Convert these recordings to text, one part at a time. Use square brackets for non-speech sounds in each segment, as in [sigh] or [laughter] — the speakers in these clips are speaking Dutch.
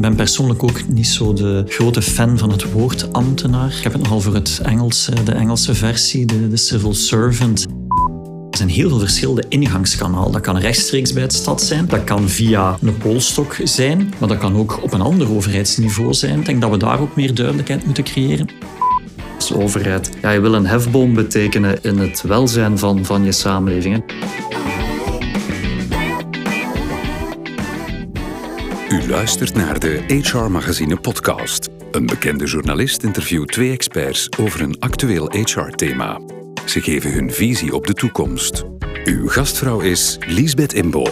ben persoonlijk ook niet zo de grote fan van het woord ambtenaar. Ik heb het nogal voor het Engels, de Engelse versie, de, de civil servant. Er zijn heel veel verschillende ingangskanalen. Dat kan rechtstreeks bij het stad zijn, dat kan via een polstok zijn, maar dat kan ook op een ander overheidsniveau zijn. Ik denk dat we daar ook meer duidelijkheid moeten creëren. Overheid, ja, je wil een hefboom betekenen in het welzijn van, van je samenleving. U luistert naar de HR Magazine podcast. Een bekende journalist interviewt twee experts over een actueel HR-thema. Ze geven hun visie op de toekomst. Uw gastvrouw is Liesbeth Imbo.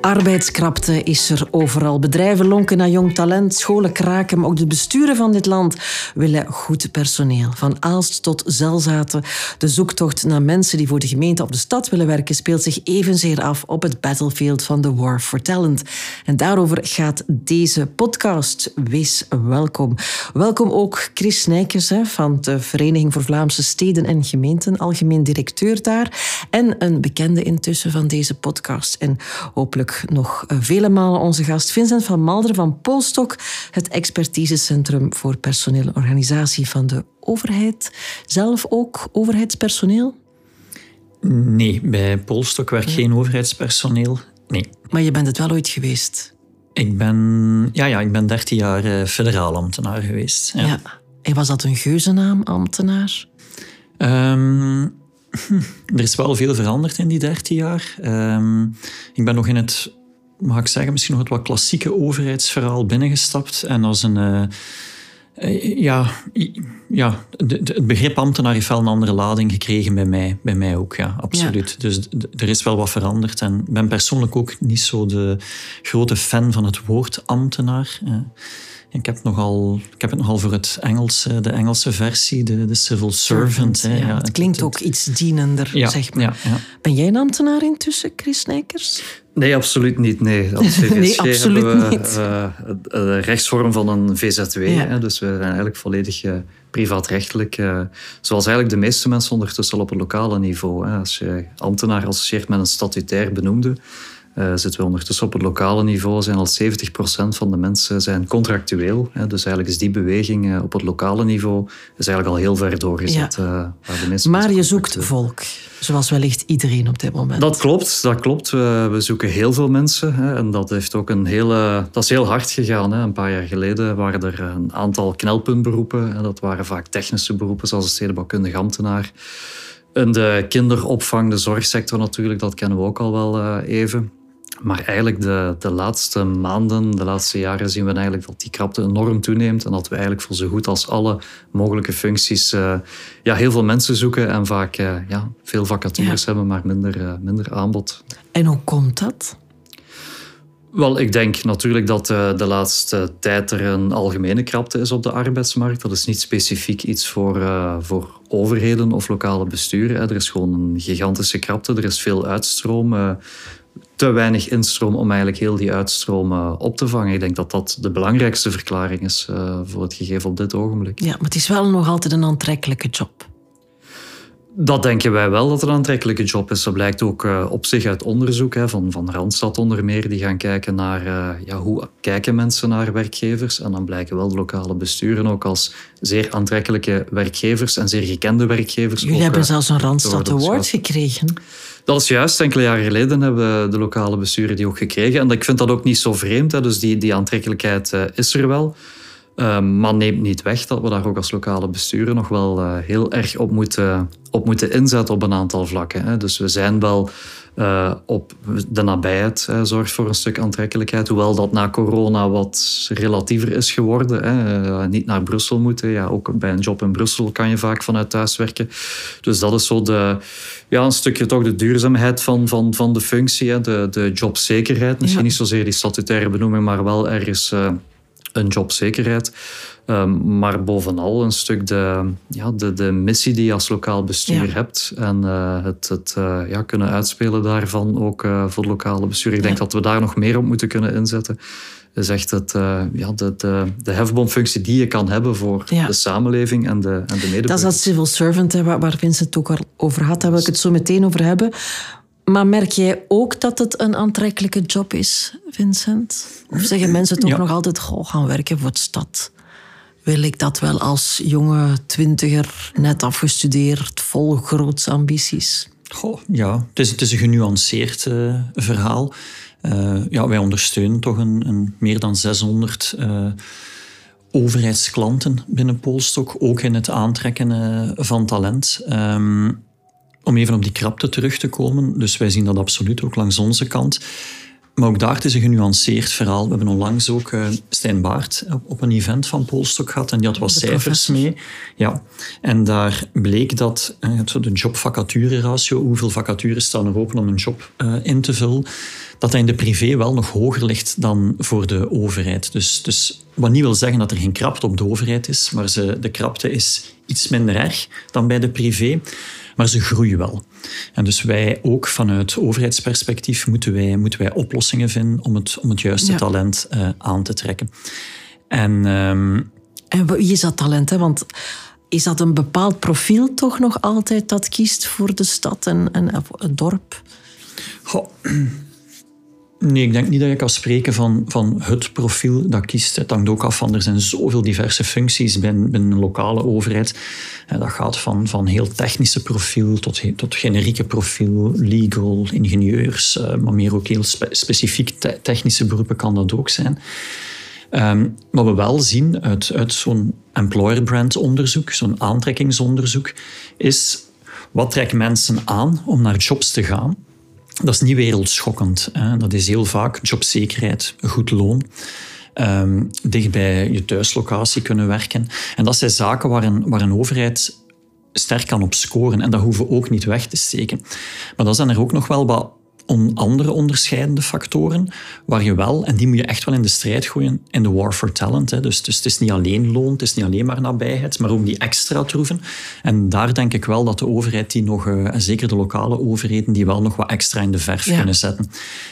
Arbeidskrapte is er overal. Bedrijven lonken naar jong talent, scholen kraken, maar ook de besturen van dit land willen goed personeel. Van Aalst tot Zelzaten. De zoektocht naar mensen die voor de gemeente of de stad willen werken speelt zich evenzeer af op het battlefield van de War for Talent. En daarover gaat deze podcast. Wees welkom. Welkom ook Chris Nijkers van de Vereniging voor Vlaamse Steden en Gemeenten, algemeen directeur daar. En een bekende intussen van deze podcast. En hopelijk nog eh, vele malen onze gast Vincent van Malder van Polstok, het expertisecentrum voor personeel en organisatie van de overheid. Zelf ook overheidspersoneel? Nee, bij Polstok werkt geen overheidspersoneel. Nee. Maar je bent het wel ooit geweest? Ik ben, ja, ja, ik ben 13 jaar eh, federaal ambtenaar geweest. Ja. ja. En was dat een geuzennaam, ambtenaar? Um, [laughs] er is wel veel veranderd in die 13 jaar. Um, ik ben nog in het, mag ik zeggen, misschien nog het wat klassieke overheidsverhaal binnengestapt. En als een. Uh, ja, ja de, de, het begrip ambtenaar heeft wel een andere lading gekregen bij mij, bij mij ook, ja, absoluut. Dus er is wel wat veranderd. En ik ben persoonlijk ook niet zo de grote fan van het woord ambtenaar. Uh, ik heb, nogal, ik heb het nogal voor het Engels, de Engelse versie, de, de civil servant. hè, ja, het klinkt ook iets dienender, zeg maar. Ben jij een ambtenaar intussen, Chris Nijkers? Nee, absoluut niet. Nee, Als [laughs] nee, absoluut hebben we niet. Uh, de rechtsvorm van een VZW. Hè, dus we zijn eigenlijk volledig uh, privaatrechtelijk. Uh, zoals eigenlijk de meeste mensen ondertussen al op het lokale niveau. Hè. Als je ambtenaar associeert met een statutair benoemde, uh, zitten we ondertussen op het lokale niveau. Zijn al 70% van de mensen zijn contractueel. Hè, dus eigenlijk is die beweging uh, op het lokale niveau is eigenlijk al heel ver doorgezet. Ja. Uh, maar je zoekt volk, zoals wellicht iedereen op dit moment. Dat klopt, dat klopt. We, we zoeken heel veel mensen. Hè, en dat, heeft ook een hele, dat is heel hard gegaan. Hè. Een paar jaar geleden waren er een aantal knelpuntberoepen. En dat waren vaak technische beroepen, zoals de stedenbouwkundige ambtenaar. En de kinderopvang, de zorgsector natuurlijk, dat kennen we ook al wel even. Maar eigenlijk de, de laatste maanden, de laatste jaren zien we eigenlijk dat die krapte enorm toeneemt en dat we eigenlijk voor zo goed als alle mogelijke functies uh, ja, heel veel mensen zoeken en vaak uh, ja, veel vacatures hebben, maar minder, uh, minder aanbod. En hoe komt dat? Wel, ik denk natuurlijk dat de laatste tijd er een algemene krapte is op de arbeidsmarkt. Dat is niet specifiek iets voor, voor overheden of lokale besturen. Er is gewoon een gigantische krapte. Er is veel uitstroom te weinig instroom om eigenlijk heel die uitstroom uh, op te vangen. Ik denk dat dat de belangrijkste verklaring is uh, voor het gegeven op dit ogenblik. Ja, maar het is wel nog altijd een aantrekkelijke job. Dat denken wij wel dat het een aantrekkelijke job is. Dat blijkt ook uh, op zich uit onderzoek hè, van, van Randstad onder meer. Die gaan kijken naar ja, hoe kijken mensen naar werkgevers. En dan blijken wel de lokale besturen ook als zeer aantrekkelijke werkgevers en zeer gekende werkgevers. Jullie ook, hebben zelfs een Randstad Award gekregen. Dat is juist. Enkele jaren geleden hebben de lokale besturen die ook gekregen. En ik vind dat ook niet zo vreemd. Hè. Dus die, die aantrekkelijkheid uh, is er wel. Uh, maar neemt niet weg dat we daar ook als lokale besturen nog wel uh, heel erg op moeten, op moeten inzetten op een aantal vlakken. Hè. Dus we zijn wel uh, op de nabijheid uh, zorgt voor een stuk aantrekkelijkheid. Hoewel dat na corona wat relatiever is geworden. Hè. Uh, niet naar Brussel moeten. Ja, ook bij een job in Brussel kan je vaak vanuit thuis werken. Dus dat is zo de, ja, een stukje toch de duurzaamheid van, van, van de functie. Hè. De, de jobzekerheid. Misschien ja. niet zozeer die statutaire benoeming, maar wel ergens een jobzekerheid. Um, maar bovenal een stuk de, ja, de, de missie die je als lokaal bestuur ja. hebt. En uh, het, het uh, ja, kunnen uitspelen daarvan ook uh, voor het lokale bestuur. Ik denk dat we daar nog meer op moeten kunnen inzetten. Is echt het, ja, de, de, de hefboomfunctie die je kan hebben voor ja. de samenleving en de, en de medeburgers. Dat is dat civil servant waar, waar Vincent het ook al over had. Daar wil ik het zo meteen over hebben. Maar merk jij ook dat het een aantrekkelijke job is, Vincent? Of zeggen mensen toch Ja. nog altijd, goh, gaan werken voor de stad? Wil ik dat wel als jonge twintiger, net afgestudeerd, vol grootse ambities? Goh, ja, het is, een genuanceerd eh, verhaal. Eh, ja, wij ondersteunen toch een, een meer dan 600 eh, overheidsklanten binnen Polstok, ook in het aantrekken van talent. Ehm, om even op die krapte terug te komen, dus wij zien dat absoluut ook langs onze kant. Maar ook daar het is een genuanceerd verhaal. We hebben onlangs ook eh Stijn Baart op, op een event van Polstok gehad en die had wat De cijfers professor. mee. Ja. En daar bleek dat het zo de job-vacature-ratio, hoeveel vacatures staan er open om een job eh, in te vullen, dat dat in de privé wel nog hoger ligt dan voor de overheid. Dus, dus wat niet wil zeggen dat er geen krapte op de overheid is, maar ze, de krapte is iets minder erg dan bij de privé. Maar ze groeien wel. En dus wij ook vanuit overheidsperspectief moeten wij, moeten wij oplossingen vinden om het, om het juiste Ja. talent eh, aan te trekken. En ehm, En wie is dat talent? Hè? Want is dat een bepaald profiel toch nog altijd dat kiest voor de stad en, en het dorp? Goh. Nee, ik denk niet dat je kan spreken van, van het profiel dat kiest. Het hangt ook af van, er zijn zoveel diverse functies binnen, binnen een lokale overheid. Eh, Dat gaat van, van heel technische profiel tot, tot generieke profiel, legal, ingenieurs, eh, maar meer ook heel spe- specifiek te- technische beroepen kan dat ook zijn. Ehm, wat we wel zien uit, uit zo'n employer brand onderzoek, zo'n aantrekkingsonderzoek, is wat trekt mensen aan om naar jobs te gaan? Dat is niet wereldschokkend. Hè. Dat is heel vaak jobzekerheid, goed loon, ehm, dicht bij je thuislocatie kunnen werken. En dat zijn zaken waar een, waar een overheid sterk kan op scoren. En dat hoeven we ook niet weg te steken. Maar dan zijn er ook nog wel wat on- andere onderscheidende factoren waar je wel, en die moet je echt wel in de strijd gooien, in de war for talent. Hè. Dus, dus het is niet alleen loon, het is niet alleen maar nabijheid, maar ook die extra troeven. En daar denk ik wel dat de overheid die nog, eh, en zeker de lokale overheden, die wel nog wat extra in de verf Ja. kunnen zetten.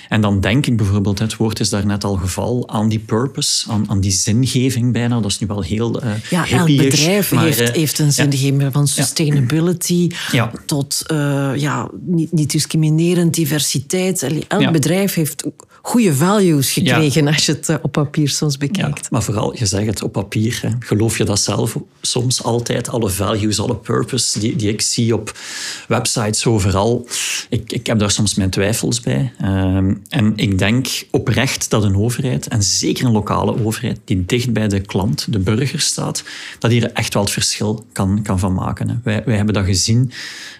En dan denk ik bijvoorbeeld, het woord is daar net al geval, aan die purpose, aan, aan die zingeving bijna. Dat is nu wel heel eh Ja, elk bedrijf maar, heeft, eh, heeft een ja. zingeving van sustainability Ja. tot ja, niet, niet discriminerend, diversiteit. Allee, Elk Ja. bedrijf heeft goede values gekregen als je het eh, op papier soms Ja, bekijkt. maar vooral, je zegt het op papier. Hè. Geloof je dat zelf soms altijd? Alle values, alle purpose die, die ik zie op websites overal. Ik, ik heb daar soms mijn twijfels bij. Ehm, en ik denk oprecht dat een overheid, en zeker een lokale overheid, die dicht bij de klant, de burger staat, dat hier echt wel het verschil kan, kan van maken. Hè. Wij, wij hebben dat gezien.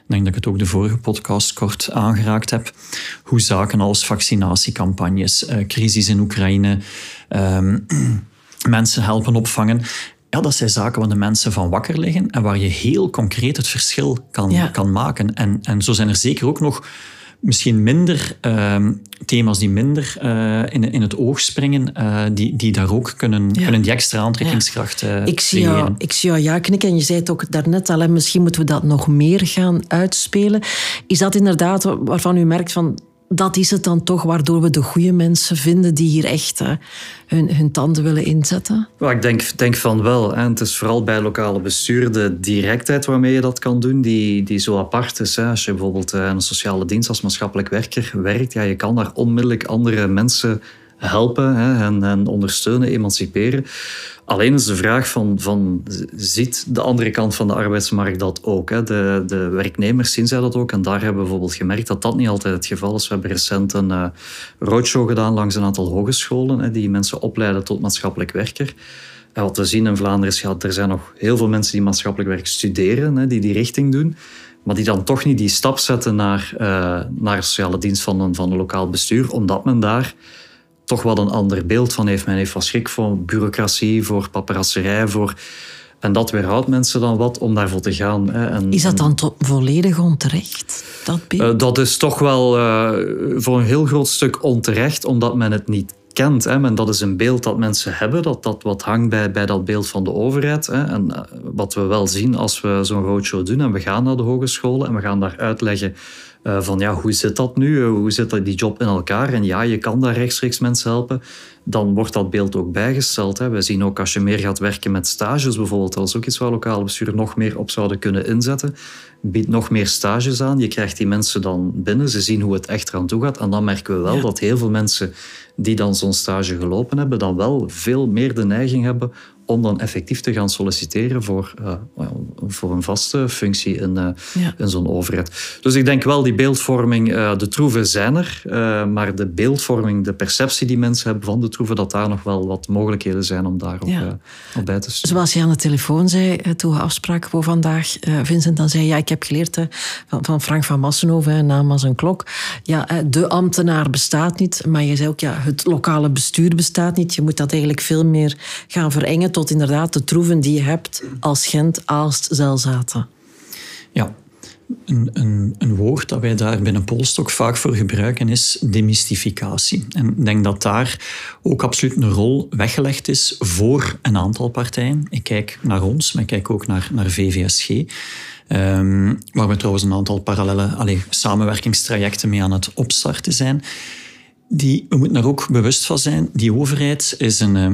Ik denk dat ik het ook de vorige podcast kort aangeraakt heb. Hoe zaken als vaccinatiecampagnes, eh, crisis in Oekraïne, ehm, [clears throat] mensen helpen opvangen. Ja, dat zijn zaken waar de mensen van wakker liggen en waar je heel concreet het verschil kan, Ja. kan maken. En, en zo zijn er zeker ook nog misschien minder ehm, thema's die minder eh, in, in het oog springen, eh, die, die daar ook kunnen, Ja. kunnen die extra aantrekkingskracht eh Ik zie, jou, ik zie jou ja knikken en je zei het ook daarnet al, hè, misschien moeten we dat nog meer gaan uitspelen. Is dat inderdaad wa- waarvan u merkt van, dat is het dan toch waardoor we de goede mensen vinden die hier echt eh, hun, hun tanden willen inzetten? Maar ik denk, denk van wel. Het is vooral bij lokale bestuur de directheid waarmee je dat kan doen, die, die zo apart is. Hè. Als je bijvoorbeeld eh, in een sociale dienst als maatschappelijk werker werkt, ja, je kan daar onmiddellijk andere mensen helpen hè, en, en ondersteunen, emanciperen. Alleen is de vraag van, van, ziet de andere kant van de arbeidsmarkt dat ook? Hè? De, de werknemers zien zij dat ook. En daar hebben we bijvoorbeeld gemerkt dat dat niet altijd het geval is. We hebben recent een eh, roadshow gedaan langs een aantal hogescholen hè, die mensen opleiden tot maatschappelijk werker. En wat we zien in Vlaanderen is dat er zijn nog heel veel mensen die maatschappelijk werk studeren, hè, die die richting doen, maar die dan toch niet die stap zetten naar, eh, naar sociale dienst van van een lokaal bestuur, omdat men daar toch wel een ander beeld van heeft. Men heeft wat schrik voor bureaucratie, voor paparasserij, voor... En dat weerhoudt mensen dan wat om daarvoor te gaan. Hè. En, Is dat dan volledig onterecht, dat beeld? eh, dat is toch wel eh, voor een heel groot stuk onterecht, omdat men het niet kent. Hè. Men, dat is een beeld dat mensen hebben, dat, dat wat hangt bij, bij dat beeld van de overheid. Hè. En eh, wat we wel zien als we zo'n roadshow doen en we gaan naar de hogescholen en we gaan daar uitleggen Uh, van ja, hoe zit dat nu? hoe zit die job in elkaar? En ja, je kan daar rechtstreeks mensen helpen. Dan wordt dat beeld ook bijgesteld. Hè. We zien ook als je meer gaat werken met stages bijvoorbeeld, dat is ook iets waar lokale besturen nog meer op zouden kunnen inzetten. Biedt nog meer stages aan. Je krijgt die mensen dan binnen, ze zien hoe het echt eraan toe gaat. En dan merken we wel dat heel veel mensen die dan zo'n stage gelopen hebben, dan wel veel meer de neiging hebben om dan effectief te gaan solliciteren voor, uh, voor een vaste functie in, uh, in zo'n overheid. Dus ik denk wel, die beeldvorming, uh, de troeven zijn er, maar de beeldvorming, de perceptie die mensen hebben van de troeven, dat daar nog wel wat mogelijkheden zijn om daarop ja. op bij te sturen. Zoals je aan de telefoon zei, toen we afspraken voor vandaag, Vincent, dan zei ja, ik heb geleerd van, van Frank van Massenhoven, naam als een klok. Ja, de ambtenaar bestaat niet, maar je zei ook, ja, het lokale bestuur bestaat niet. Je moet dat eigenlijk veel meer gaan verengen tot inderdaad de troeven die je hebt als Gent, Aalst, Zelzaten. Ja, een, een, een, woord dat wij daar binnen Polstok vaak voor gebruiken is demystificatie. En ik denk dat daar ook absoluut een rol weggelegd is voor een aantal partijen. Ik kijk naar ons, maar ik kijk ook naar, naar VVSG. Ehm, waar we trouwens een aantal parallele allez, samenwerkingstrajecten mee aan het opstarten zijn. Die, we moeten daar ook bewust van zijn. Die overheid is een, uh,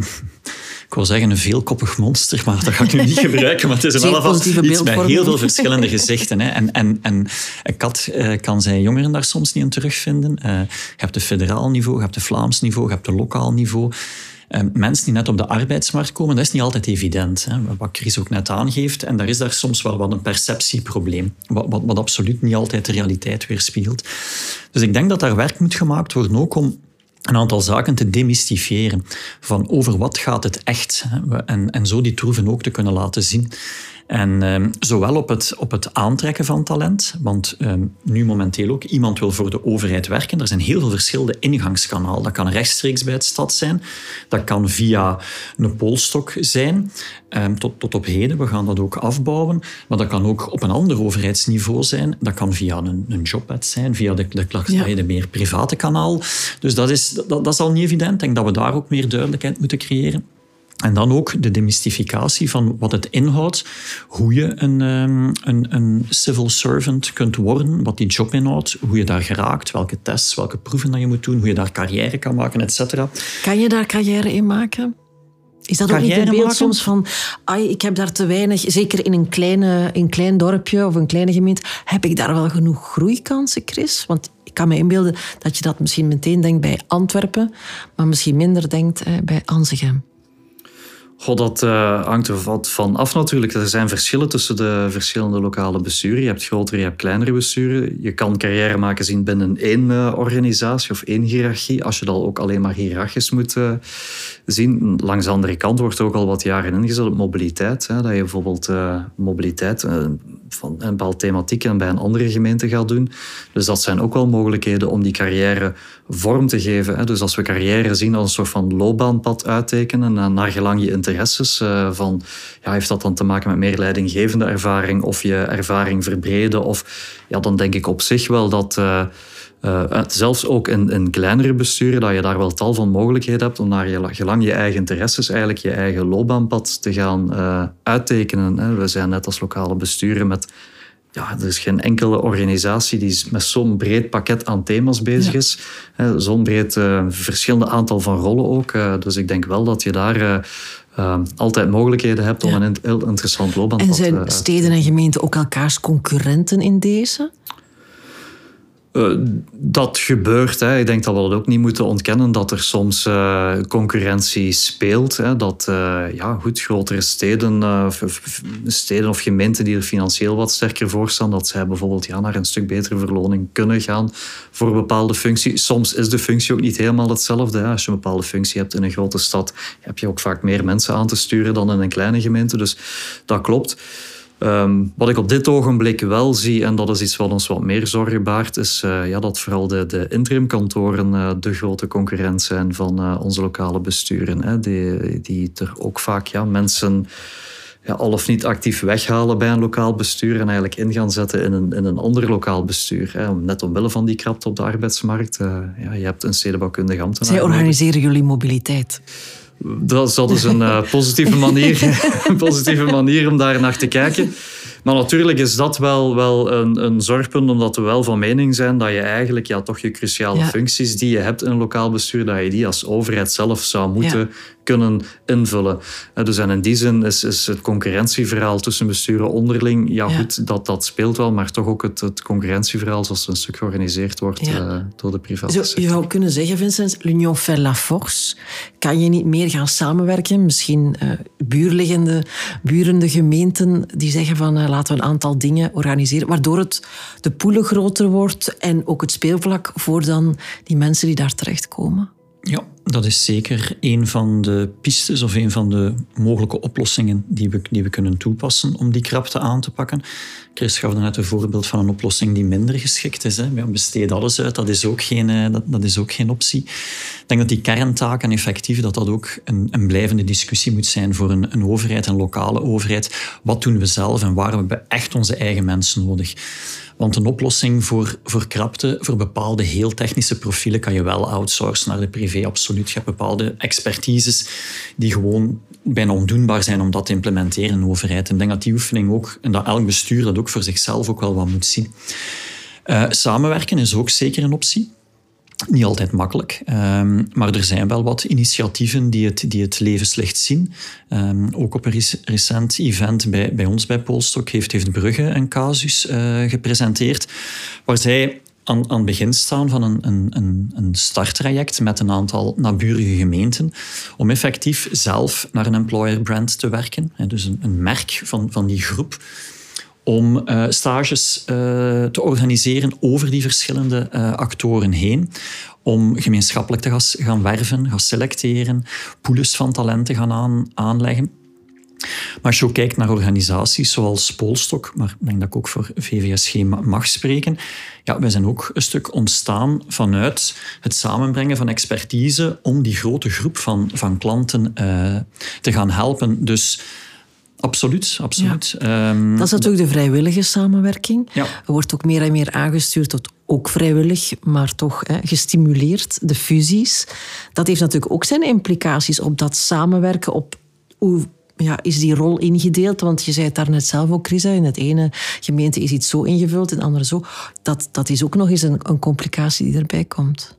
ik wil zeggen een veelkoppig monster, maar dat ga ik nu niet [laughs] gebruiken. Maar het is in alle geval iets met heel veel verschillende gezichten. Hè. En, en, en een kat uh, kan zijn jongeren daar soms niet in terugvinden. Uh, je hebt het federaal niveau, je hebt het Vlaams niveau, je hebt het lokaal niveau. Uh, mensen die net op de arbeidsmarkt komen, dat is niet altijd evident. Hè. Wat Chris ook net aangeeft. En daar is daar soms wel wat een perceptieprobleem. Wat, wat, absoluut niet altijd de realiteit weerspiegelt. Dus ik denk dat daar werk moet gemaakt worden ook om een aantal zaken te demystifiëren. Van over wat gaat het echt? En, en zo die troeven ook te kunnen laten zien. En um, zowel op het, op het aantrekken van talent, want um, nu momenteel ook, iemand wil voor de overheid werken. Er zijn heel veel verschillende ingangskanalen. Dat kan rechtstreeks bij het stad zijn, dat kan via een polstok zijn, um, tot, tot op heden. We gaan dat ook afbouwen, maar dat kan ook op een ander overheidsniveau zijn. Dat kan via een, een zijn, via de, de, de, de meer private kanaal. Dus dat is, dat, dat is al niet evident. Ik denk dat we daar ook meer duidelijkheid moeten creëren. En dan ook de demystificatie van wat het inhoudt, hoe je een, ehm, een, een, civil servant kunt worden, wat die job inhoudt, hoe je daar geraakt, welke tests, welke proeven dat je moet doen, hoe je daar carrière kan maken, etc. Kan je daar carrière in maken? Is dat ook niet een beeld soms van, ai, ik heb daar te weinig, zeker in een, kleine, in een klein dorpje of een kleine gemeente, heb ik daar wel genoeg groeikansen, Chris? Want ik kan me inbeelden dat je dat misschien meteen denkt bij Antwerpen, maar misschien minder denkt eh, bij Anzegem. God, dat uh, hangt er wat van af natuurlijk. Er zijn verschillen tussen de verschillende lokale besturen. Je hebt grotere, je hebt kleinere besturen. Je kan carrière maken zien binnen één uh, organisatie of één hiërarchie, als je dat ook alleen maar hiërarchisch moet uh, zien. Langs de andere kant wordt er ook al wat jaren ingezet op mobiliteit. Hè, dat je bijvoorbeeld mobiliteit van een bepaalde thematiek en bij een andere gemeente gaat doen. Dus dat zijn ook wel mogelijkheden om die carrière vorm te geven. Dus als we carrière zien als een soort van loopbaanpad uittekenen, en naar gelang je interesses, uh, van, ja, heeft dat dan te maken met meer leidinggevende ervaring of je ervaring verbreden? Of, ja, dan denk ik op zich wel dat... Uh, uh, zelfs ook in, in kleinere besturen, dat je daar wel tal van mogelijkheden hebt om naar gelang je eigen interesses eigenlijk je eigen loopbaanpad te gaan uittekenen. We zijn net als lokale besturen met ja, er is geen enkele organisatie die met zo'n breed pakket aan thema's bezig is. Zo'n breed uh, verschillende aantal van rollen ook. Uh, dus ik denk wel dat je daar uh, altijd mogelijkheden hebt om een heel interessant loopbaanpad te En zijn steden en gemeenten ook elkaars concurrenten in deze? Uh, dat gebeurt. Hè. Ik denk dat we dat ook niet moeten ontkennen, dat er soms uh, concurrentie speelt. Hè. Dat uh, ja, goed, grotere steden, steden of gemeenten die er financieel wat sterker voor staan, dat zij bijvoorbeeld ja, naar een stuk betere verloning kunnen gaan voor een bepaalde functie. Soms is de functie ook niet helemaal hetzelfde. Hè. Als je een bepaalde functie hebt in een grote stad, heb je ook vaak meer mensen aan te sturen dan in een kleine gemeente. Dus dat klopt. Um, wat ik op dit ogenblik wel zie, en dat is iets wat ons wat meer zorgen baart, is uh, ja, dat vooral de, de interimkantoren uh, de grote concurrent zijn van uh, onze lokale besturen. Hè, die, die er ook vaak ja, mensen ja, al of niet actief weghalen bij een lokaal bestuur en eigenlijk in gaan zetten in een, in een ander lokaal bestuur. Hè, net omwille van die krapte op de arbeidsmarkt. ja, je hebt een stedenbouwkundige ambtenaar. Zij organiseren jullie mobiliteit. Dat is, dat is een uh, positieve, manier, [laughs] een positieve manier om daar naar te kijken. Maar natuurlijk is dat wel, wel een, een zorgpunt, omdat we wel van mening zijn dat je eigenlijk ja, toch je cruciale functies die je hebt in een lokaal bestuur, dat je die als overheid zelf zou moeten kunnen invullen. Dus en in die zin is, is het concurrentieverhaal tussen besturen onderling, ja, goed, dat, dat speelt wel, maar toch ook het, het concurrentieverhaal zoals het een stuk georganiseerd wordt uh, door de private sector. Je zou kunnen zeggen, Vincent, l'union fait la force. Kan je niet meer gaan samenwerken? Misschien uh, buurliggende, burende gemeenten die zeggen van uh, laten we een aantal dingen organiseren, waardoor het de poelen groter wordt en ook het speelvlak voor dan die mensen die daar terechtkomen? Ja, dat is zeker een van de pistes of een van de mogelijke oplossingen die we, die we kunnen toepassen om die krapte aan te pakken. Chris gaf net een voorbeeld van een oplossing die minder geschikt is. Hè. Ja, besteed alles uit, dat is, ook geen, eh, dat, dat is ook geen optie. Ik denk dat die kerntaak en effectief dat dat ook een, een blijvende discussie moet zijn voor een, een overheid, een lokale overheid. Wat doen we zelf en waar hebben we echt onze eigen mensen nodig? Want een oplossing voor, voor krapte, voor bepaalde heel technische profielen, kan je wel outsourcen naar de privé, absoluut. Je hebt bepaalde expertises die gewoon bijna ondoenbaar zijn om dat te implementeren in een overheid. En ik denk dat die oefening ook, en dat elk bestuur dat ook voor zichzelf ook wel wat moet zien. Uh, samenwerken is ook zeker een optie. Niet altijd makkelijk, um, maar er zijn wel wat initiatieven die het, die het levenslicht zien. Um, ook op een recent event bij, bij ons bij Polstok heeft, heeft Brugge een casus uh, gepresenteerd, waar zij aan, aan het begin staan van een, een, een starttraject met een aantal naburige gemeenten om effectief zelf naar een employer brand te werken. Dus een, een merk van, van die groep om uh, stages uh, te organiseren over die verschillende uh, actoren heen. Om gemeenschappelijk te gaan werven, gaan selecteren, pools van talenten gaan aan, aanleggen. Maar als je ook kijkt naar organisaties zoals Polstok, maar ik denk dat ik ook voor VVSG mag spreken, ja, wij zijn ook een stuk ontstaan vanuit het samenbrengen van expertise om die grote groep van, van klanten te gaan helpen. Dus Absoluut, absoluut. Ja. Um, dat is natuurlijk de vrijwillige samenwerking. Ja. Er wordt ook meer en meer aangestuurd tot ook vrijwillig, maar toch hè, gestimuleerd, de fusies. Dat heeft natuurlijk ook zijn implicaties op dat samenwerken, op hoe ja, is die rol ingedeeld? Want je zei het daarnet zelf ook, Chris. In het ene gemeente is iets zo ingevuld, in het andere zo. Dat, dat is ook nog eens een, een complicatie die erbij komt.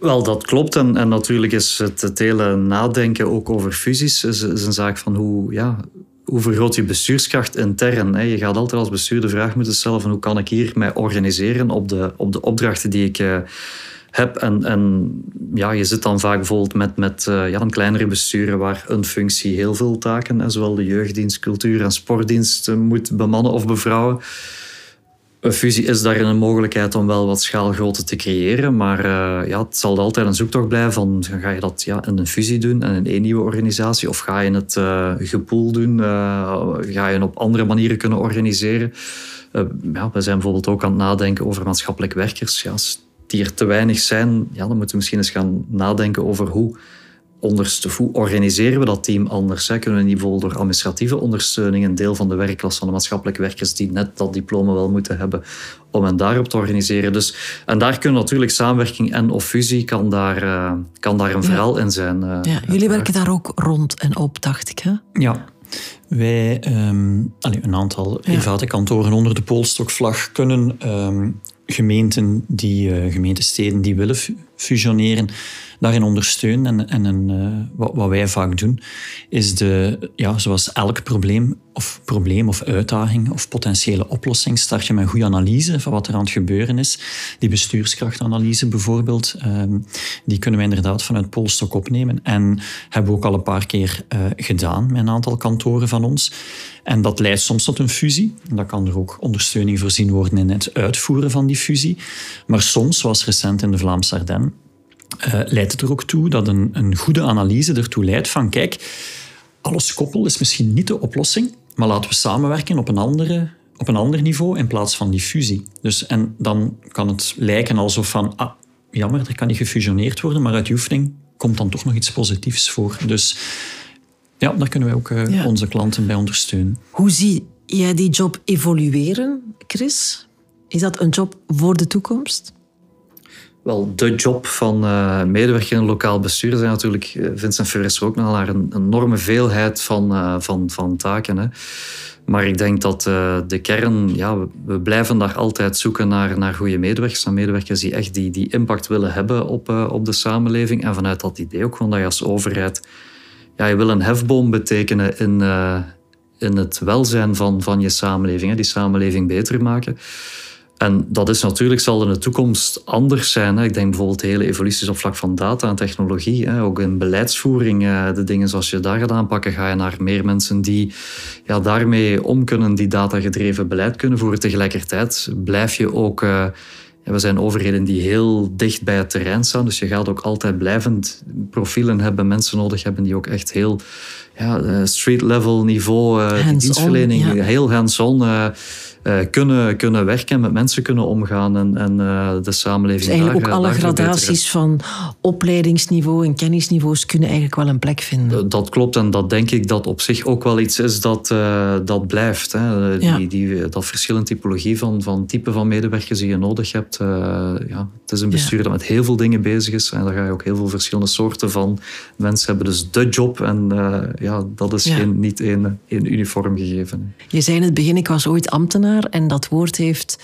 Wel, dat klopt. En, en natuurlijk is het, het hele nadenken ook over fusies is, is een zaak van hoe, ja, hoe vergroot je bestuurskracht intern. Hè? Je gaat altijd als bestuur de vraag moeten stellen van hoe kan ik hier mij organiseren op de, op de opdrachten die ik uh, heb. En, en ja, je zit dan vaak bijvoorbeeld met, met uh, ja, een kleinere besturen waar een functie heel veel taken, hè, zowel de jeugddienst, cultuur en sportdienst moet bemannen of bevrouwen een fusie is daarin een mogelijkheid om wel wat schaalgrootte te creëren. Maar uh, ja, het zal altijd een zoektocht blijven van ga je dat ja, in een fusie doen en in één nieuwe organisatie of ga je het uh, gepool doen? Uh, ga je het op andere manieren kunnen organiseren? ja, we zijn bijvoorbeeld ook aan het nadenken over maatschappelijk werkers. Ja, als die er te weinig zijn, ja, dan moeten we misschien eens gaan nadenken over hoe hoe organiseren we dat team anders? Hè? Kunnen we niet bijvoorbeeld door administratieve ondersteuning een deel van de werkklas van de maatschappelijke werkers die net dat diploma wel moeten hebben, om hen daarop te organiseren? Dus, en daar kunnen natuurlijk samenwerking en of fusie kan daar, uh, kan daar een verhaal in zijn. Uh, ja, jullie werken daar ook rond en op, dacht ik. Hè? Ja. Wij, um, allez, een aantal private kantoren onder de Poolstokvlag kunnen um, gemeenten, die, uh, gemeentesteden die willen fusioneren, daarin ondersteunen. En, en een, uh, wat, wat, wij vaak doen, is de, ja, zoals elk probleem of, probleem of uitdaging of potentiële oplossing, start je met een goede analyse van wat er aan het gebeuren is. Die bestuurskrachtanalyse bijvoorbeeld, um, die kunnen we inderdaad vanuit Polstok opnemen. En hebben we ook al een paar keer uh, gedaan met een aantal kantoren van ons. En dat leidt soms tot een fusie. Dat kan er ook ondersteuning voorzien worden in het uitvoeren van die fusie. Maar soms, zoals recent in de Vlaamse Ardennen, uh, leidt het er ook toe dat een, een goede analyse ertoe leidt van kijk, alles koppel is misschien niet de oplossing, maar laten we samenwerken op een, andere, op een ander niveau in plaats van die fusie. Dus, en dan kan het lijken alsof van, ah, jammer, er kan niet gefusioneerd worden, maar uit die oefening komt dan toch nog iets positiefs voor. Dus ja, daar kunnen wij ook uh, onze klanten bij ondersteunen. Hoe zie jij die job evolueren, Chris? Is dat een job voor de toekomst? Wel, de job van uh, medewerker in lokaal bestuur zijn natuurlijk, Vincent Ferris ook naar een enorme veelheid van, van, van taken. Hè. Maar ik denk dat de kern, ja, we blijven daar altijd zoeken naar, naar goede medewerkers. Naar medewerkers die echt die, die impact willen hebben op, op de samenleving. En vanuit dat idee ook gewoon dat je als overheid, ja, je wil een hefboom betekenen in, in het welzijn van, van je samenleving. Hè, die samenleving beter maken. En dat is natuurlijk, zal in de toekomst anders zijn. Ik denk bijvoorbeeld de hele evoluties op vlak van data en technologie. Ook in beleidsvoering, eh, de dingen zoals je daar gaat aanpakken, ga je naar meer mensen die ja, daarmee om kunnen, die datagedreven beleid kunnen voeren. Tegelijkertijd blijf je ook... Eh, we zijn overheden die heel dicht bij het terrein staan. Dus je gaat ook altijd blijvend profielen hebben, mensen nodig hebben die ook echt heel ja, eh, street-level niveau, dienstverlening, heel hands-on uh, kunnen, kunnen werken, met mensen kunnen omgaan en, en uh, de samenleving. Dus eigenlijk ook alle gradaties van opleidingsniveau en kennisniveaus kunnen eigenlijk wel een plek vinden. Dat klopt en dat denk ik dat op zich ook wel iets is dat, uh, dat blijft. Hè. Die, ja. die, dat verschillende typologie van, van type van medewerkers die je nodig hebt. ja, het is een bestuur dat met heel veel dingen bezig is en daar ga je ook heel veel verschillende soorten van mensen hebben. Dus de job en ja, dat is geen, niet één, één uniform gegeven. Je zei in het begin, ik was ooit ambtenaar en dat woord heeft,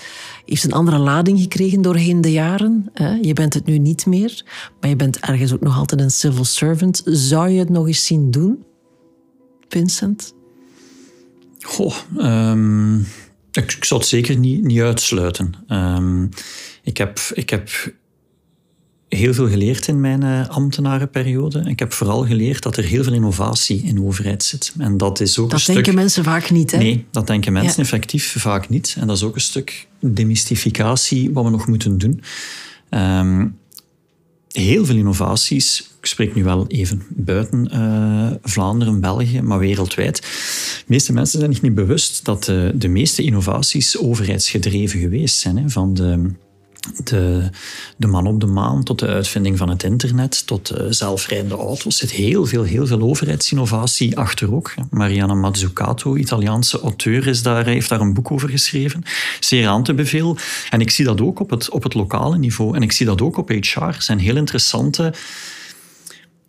heeft een andere lading gekregen doorheen de jaren. Je bent het nu niet meer, maar je bent ergens ook nog altijd een civil servant. Zou je het nog eens zien doen, Vincent? Goh, um, ik, zou het zeker niet, niet uitsluiten. Um, ik, heb, ik heb heel veel geleerd in mijn uh, ambtenarenperiode. Ik heb vooral geleerd dat er heel veel innovatie in de overheid zit. En dat is ook dat denken stuk... mensen vaak niet, hè? Nee, dat denken mensen effectief vaak niet. En dat is ook een stuk demystificatie wat we nog moeten doen. Um, heel veel innovaties, ik spreek nu wel even buiten uh, Vlaanderen, België, maar wereldwijd. De meeste mensen zijn zich niet bewust dat de, de meeste innovaties overheidsgedreven geweest zijn. Hè, van de de, de man op de maan tot de uitvinding van het internet, tot de zelfrijdende auto's. zit heel veel, heel veel overheidsinnovatie achter ook. Mariana Mazzucato, Italiaanse auteur, is daar, heeft daar een boek over geschreven. Zeer aan te bevelen. En ik zie dat ook op het, op het lokale niveau. En ik zie dat ook op HR. Er zijn heel interessante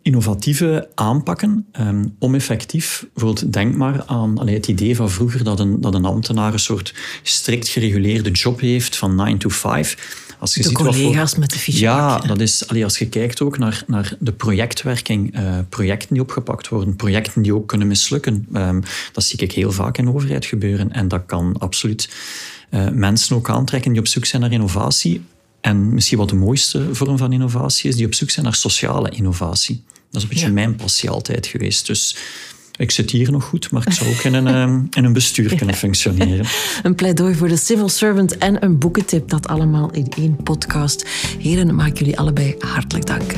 innovatieve aanpakken um, om effectief, bijvoorbeeld denk maar aan het idee van vroeger dat een, dat een ambtenaar een soort strikt gereguleerde job heeft van 9 to 5 als je de ziet collega's met de fiche. Ja, dat is, allee, als je kijkt ook naar, naar de projectwerking, uh, projecten die opgepakt worden, projecten die ook kunnen mislukken, um, dat zie ik heel vaak in de overheid gebeuren. En dat kan absoluut uh, mensen ook aantrekken die op zoek zijn naar innovatie. En misschien wat de mooiste vorm van innovatie is, die op zoek zijn naar sociale innovatie. Dat is een beetje mijn passie altijd geweest. Dus ik zit hier nog goed, maar ik zou ook in een, ehm, in een bestuur kunnen functioneren. [laughs] een pleidooi voor de civil servant en een boekentip. Dat allemaal in één podcast. Heren, maak jullie allebei hartelijk dank.